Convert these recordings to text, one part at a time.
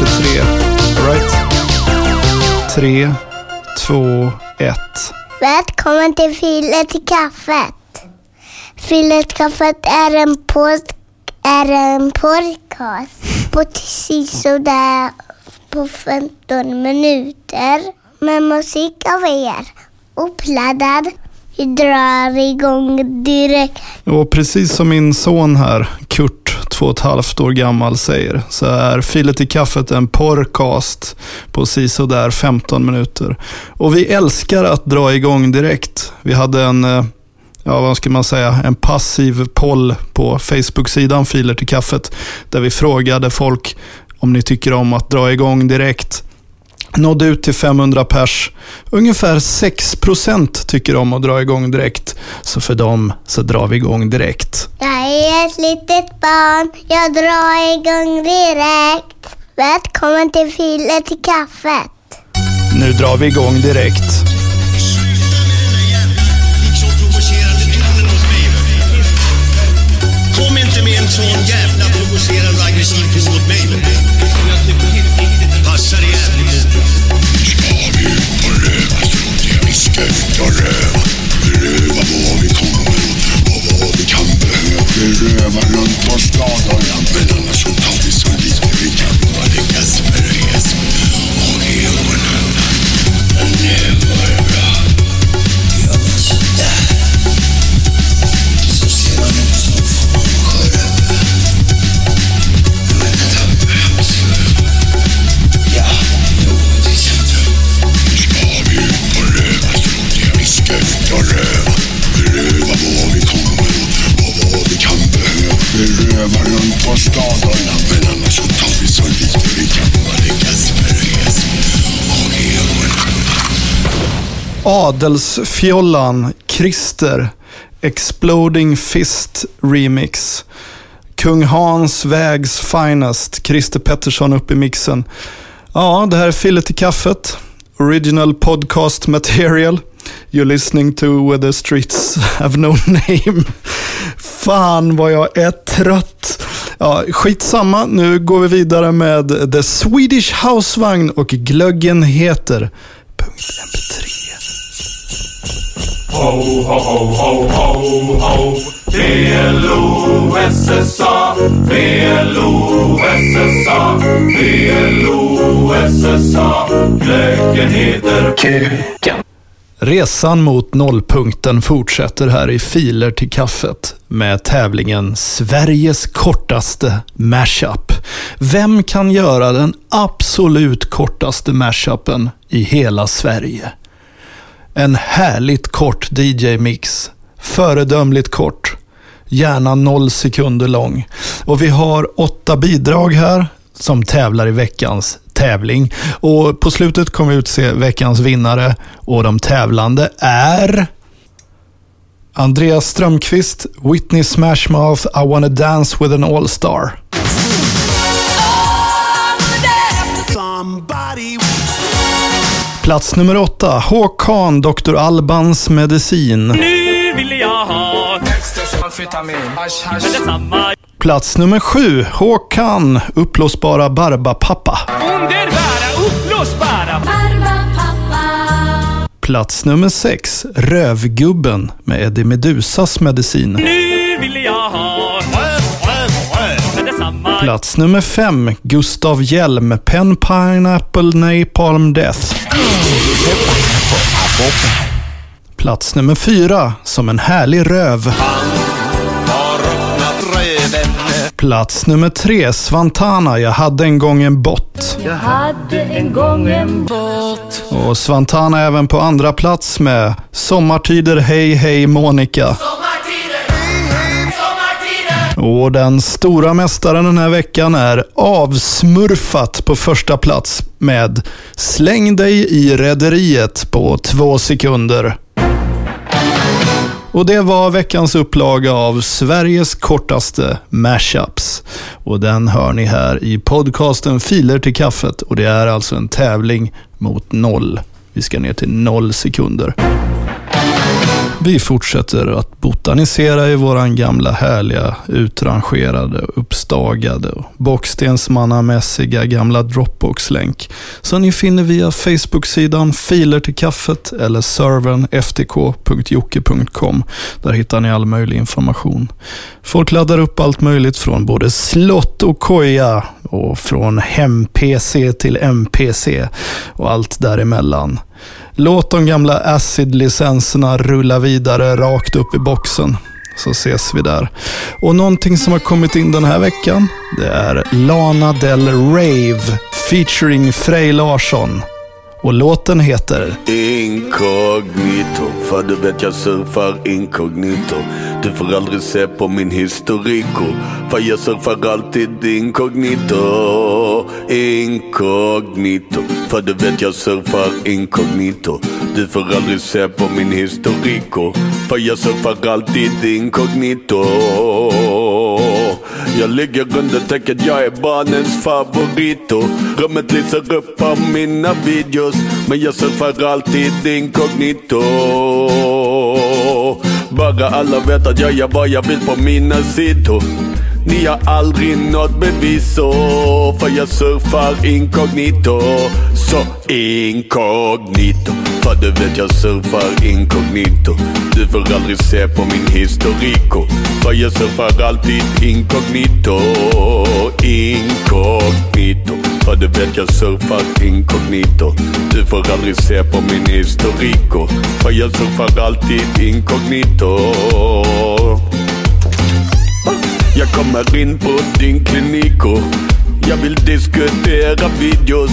till tre. Right? Tre, två, ett. Välkommen till Filet i kaffet. Filet i kaffet är en, pod, är en podcast på precis sådär på 15 minuter med musik av er. Uppladdad. Vi drar igång direkt. Och precis som min son här, Kurt, två och ett halvt år gammal, säger så är Filet i kaffet en porrcast på där 15 minuter. Och vi älskar att dra igång direkt. Vi hade en, eh, ja vad ska man säga, en passiv poll på Facebook-sidan Filer till kaffet där vi frågade folk om ni tycker om att dra igång direkt. Nådde ut till 500 pers. Ungefär 6% tycker om att dra igång direkt. Så för dem så drar vi igång direkt. Jag är ett litet barn. Jag drar igång direkt. Välkommen till Filet i kaffet. Nu drar vi igång direkt. Kom inte med en sån jävla provocerande och aggressiv ton mot mig. Passa dig Adelsfjollan, Christer, Exploding Fist Remix. Kung Hans Vägs Finest, Christer Pettersson upp i mixen. Ja, det här är fillet i kaffet. Original podcast material. You're listening to Where the Streets Have No Name. Fan vad jag är trött. Ja, skitsamma, nu går vi vidare med The Swedish Housevagn och glöggen heter Punkt MP3. Ho, ho, ho, ho, ho, ho. PLO-SSA, PLO-SSA, PLO-SSA. Glöggen heter Kuken. Resan mot nollpunkten fortsätter här i Filer till kaffet med tävlingen Sveriges kortaste mashup. Vem kan göra den absolut kortaste mashupen i hela Sverige? En härligt kort DJ-mix. Föredömligt kort. Gärna noll sekunder lång. Och vi har åtta bidrag här som tävlar i veckans tävling. Och på slutet kommer vi utse veckans vinnare och de tävlande är Andreas Strömqvist, Whitney Smashmouth, I wanna dance with an all-star. Plats nummer åtta, Håkan, Dr. Albans medicin. Nu vill jag ha detsamma. Plats nummer sju, Håkan, uppblåsbara Barbapappa. Underbara, uppblåsbara. Plats nummer sex, Rövgubben med Eddie Medusas medicin. Nu vill jag ha. Plats nummer fem, Gustav Hjelm, Pen Pineapple Napalm Death. Plats nummer fyra, Som en härlig röv. Plats nummer tre, Svantana, Jag hade en gång en bott. Jag hade en gång en båt Och Svantana även på andra plats med Sommartider, hej hej Monica. Och den stora mästaren den här veckan är Avsmurfat på första plats med Släng dig i rederiet på två sekunder. Och det var veckans upplaga av Sveriges kortaste mashups. Och den hör ni här i podcasten Filer till kaffet. Och det är alltså en tävling mot noll. Vi ska ner till noll sekunder. Vi fortsätter att botanisera i våran gamla härliga, utrangerade, uppstagade och bockstensmannamässiga gamla Dropbox-länk som ni finner via Facebook-sidan Filer till kaffet eller servern ftk.jocke.com. Där hittar ni all möjlig information. Folk laddar upp allt möjligt från både slott och koja och från hem-PC till MPC och allt däremellan. Låt de gamla Acid-licenserna rulla vidare rakt upp i boxen. Så ses vi där. Och någonting som har kommit in den här veckan, det är Lana Del Rave featuring Frej Larsson. Och låten heter Inkognito, för du vet jag surfar inkognito. Du får aldrig se på min historiko. För jag surfar alltid inkognito. Inkognito, för du vet jag surfar inkognito. Du får aldrig se på min historiko. För jag surfar alltid inkognito jag ligger under täcket, jag är barnens favorito. Rummet lyser upp av mina videos Men jag surfar alltid inkognito. Bara alla vet att jag gör vad jag vill på mina sidor. Ni har aldrig något bevis så För jag surfar inkognito. Så inkognito För du vet jag surfar inkognito. Du får aldrig se på min historiko För jag surfar alltid inkognito. Inkognito. För du vet jag surfar inkognito. Du får aldrig se på min historiko För jag surfar alltid inkognito. Jag kommer in på din kliniko Jag vill diskutera videos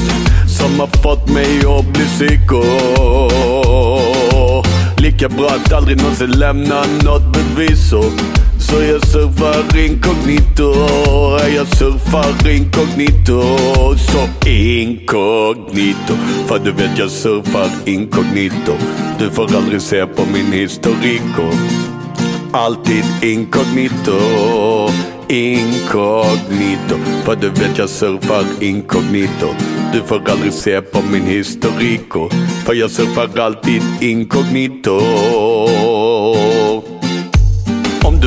som har fått mig att bli psyko Lika bra att aldrig någonsin lämna något bevis. Och så jag surfar inkognito, jag surfar inkognito. Så inkognito, för du vet jag surfar inkognito. Du får aldrig se på min historiko alltid inkognito Inkognito. För du vet jag surfar inkognito. Du får aldrig se på min historiko För jag surfar alltid inkognito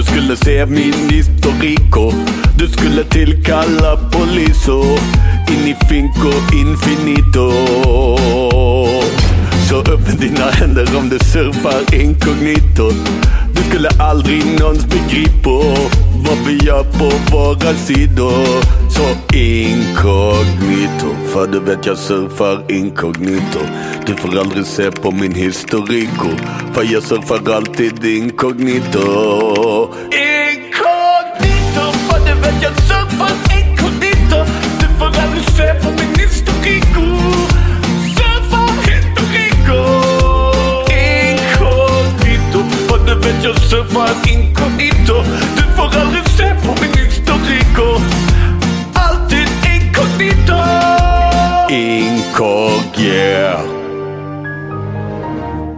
du skulle se min historiko Du skulle tillkalla poliso In i finko infinito. Så upp med dina händer om du surfar inkognito. Du skulle aldrig någons begripa vad vi gör på våra sidor. Så inkognito, för du vet jag surfar inkognito. Du får aldrig se på min historiko För jag surfar alltid inkognito. Inkognito, för du vet jag surfar inkognito. Du får aldrig se på min historiko Surfar historiko Inkognito, för du vet jag surfar inkognito. Yeah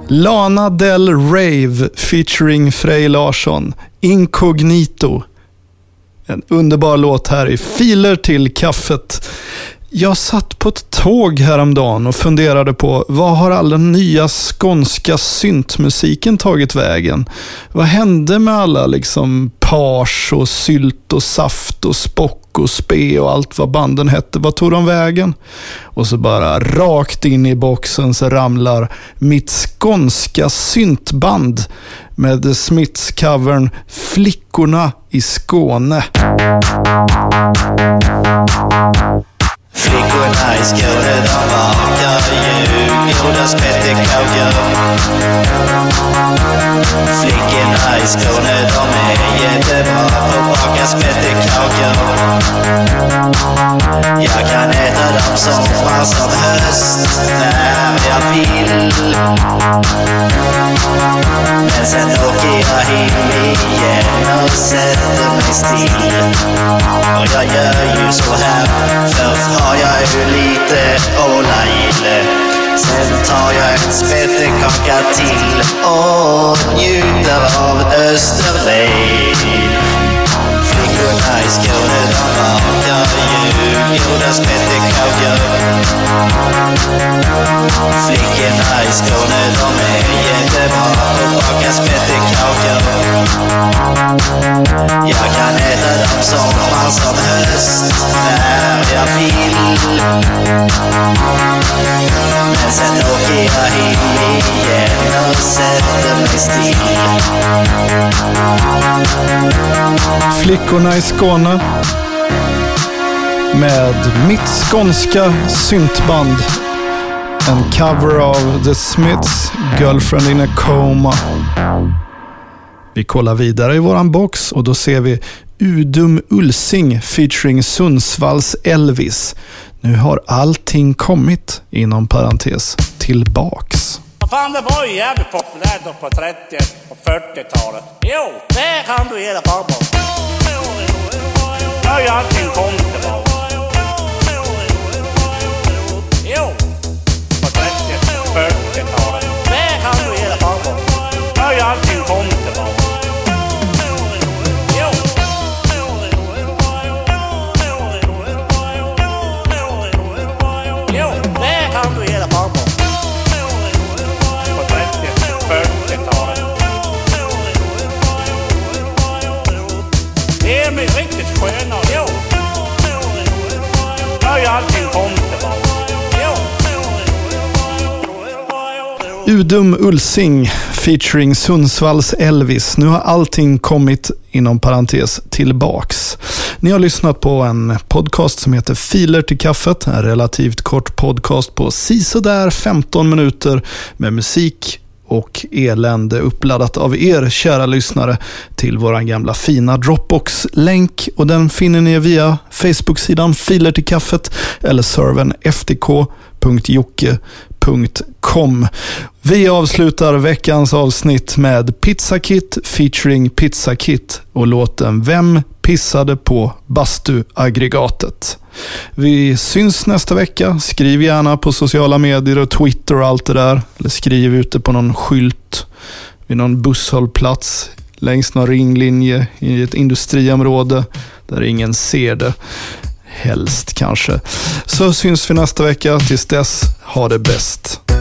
Lana Del Rave featuring Frej Larsson. Incognito. En underbar låt här i Filer till kaffet. Jag satt på ett tåg häromdagen och funderade på vad har all den nya skånska syntmusiken tagit vägen? Vad hände med alla liksom pars och sylt och saft och spock och spe och allt vad banden hette? Vad tog de vägen? Och så bara rakt in i boxen så ramlar mitt skånska syntband med The Smiths-covern Flickorna i Skåne. Flickorna i Skåne de bakar ju goda spettekakor. Flickorna i Skåne de är jättebra på att baka spettekakor. Jag kan äta dem sommar som höst när jag vill. Men sen åker jag hem igen och sätter mig still. Och jag gör ju så här, först har jag ju lite ålagille. Sen tar jag en spettekaka till och njuter av Österlen. Flickorna i Skåne de bakar ju goda spettekakor. Flickorna i Skåne de är jättebra på att baka spettekakor. Jag kan äta dem sommar som höst när jag vill. Men sen åker jag hem igen och sätter mig still. Flickorna i Skåne. Med mitt skånska syntband. En cover av The Smiths Girlfriend in a Coma. Vi kollar vidare i våran box och då ser vi Udum Ulsing featuring Sundsvalls Elvis. Nu har allting kommit, inom parentes, tillbaks. Fan, det var ju jävligt populärt då på 30 och 40-talet. Jo, det kan du ge dig fan på. Nu har ju allting kommit tillbaka. Jo, på 30 Udum Ulsing featuring Sundsvalls Elvis. Nu har allting kommit, inom parentes, tillbaks. Ni har lyssnat på en podcast som heter Filer till kaffet. En relativt kort podcast på sisådär 15 minuter med musik och elände uppladdat av er kära lyssnare till våran gamla fina Dropbox-länk och den finner ni via Facebook-sidan Filer till kaffet eller servern ftk.jocke.com. Vi avslutar veckans avsnitt med Pizza Kit featuring Pizza Kit och låten Vem pissade på bastuaggregatet? Vi syns nästa vecka. Skriv gärna på sociala medier och Twitter och allt det där. Eller skriv ute på någon skylt vid någon busshållplats längs någon ringlinje i ett industriområde där ingen ser det. Helst kanske. Så syns vi nästa vecka. Tills dess, ha det bäst.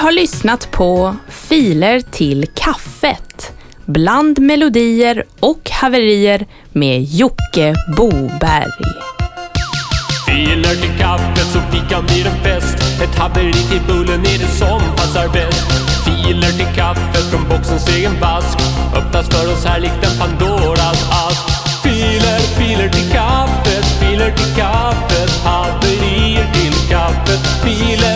har lyssnat på Filer till kaffet bland melodier och haverier med Jocke Boberg. Filer till kaffet så fikan blir en fest. Ett haveri till bullen är det som passar bäst. Filer till kaffet från boxens egen vask. Öppnas för oss här likt en Pandoras ask. Filer, filer till kaffet, filer till kaffet. Haverier till kaffet, filer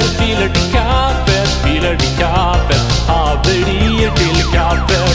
kaffet Haverier till kaffet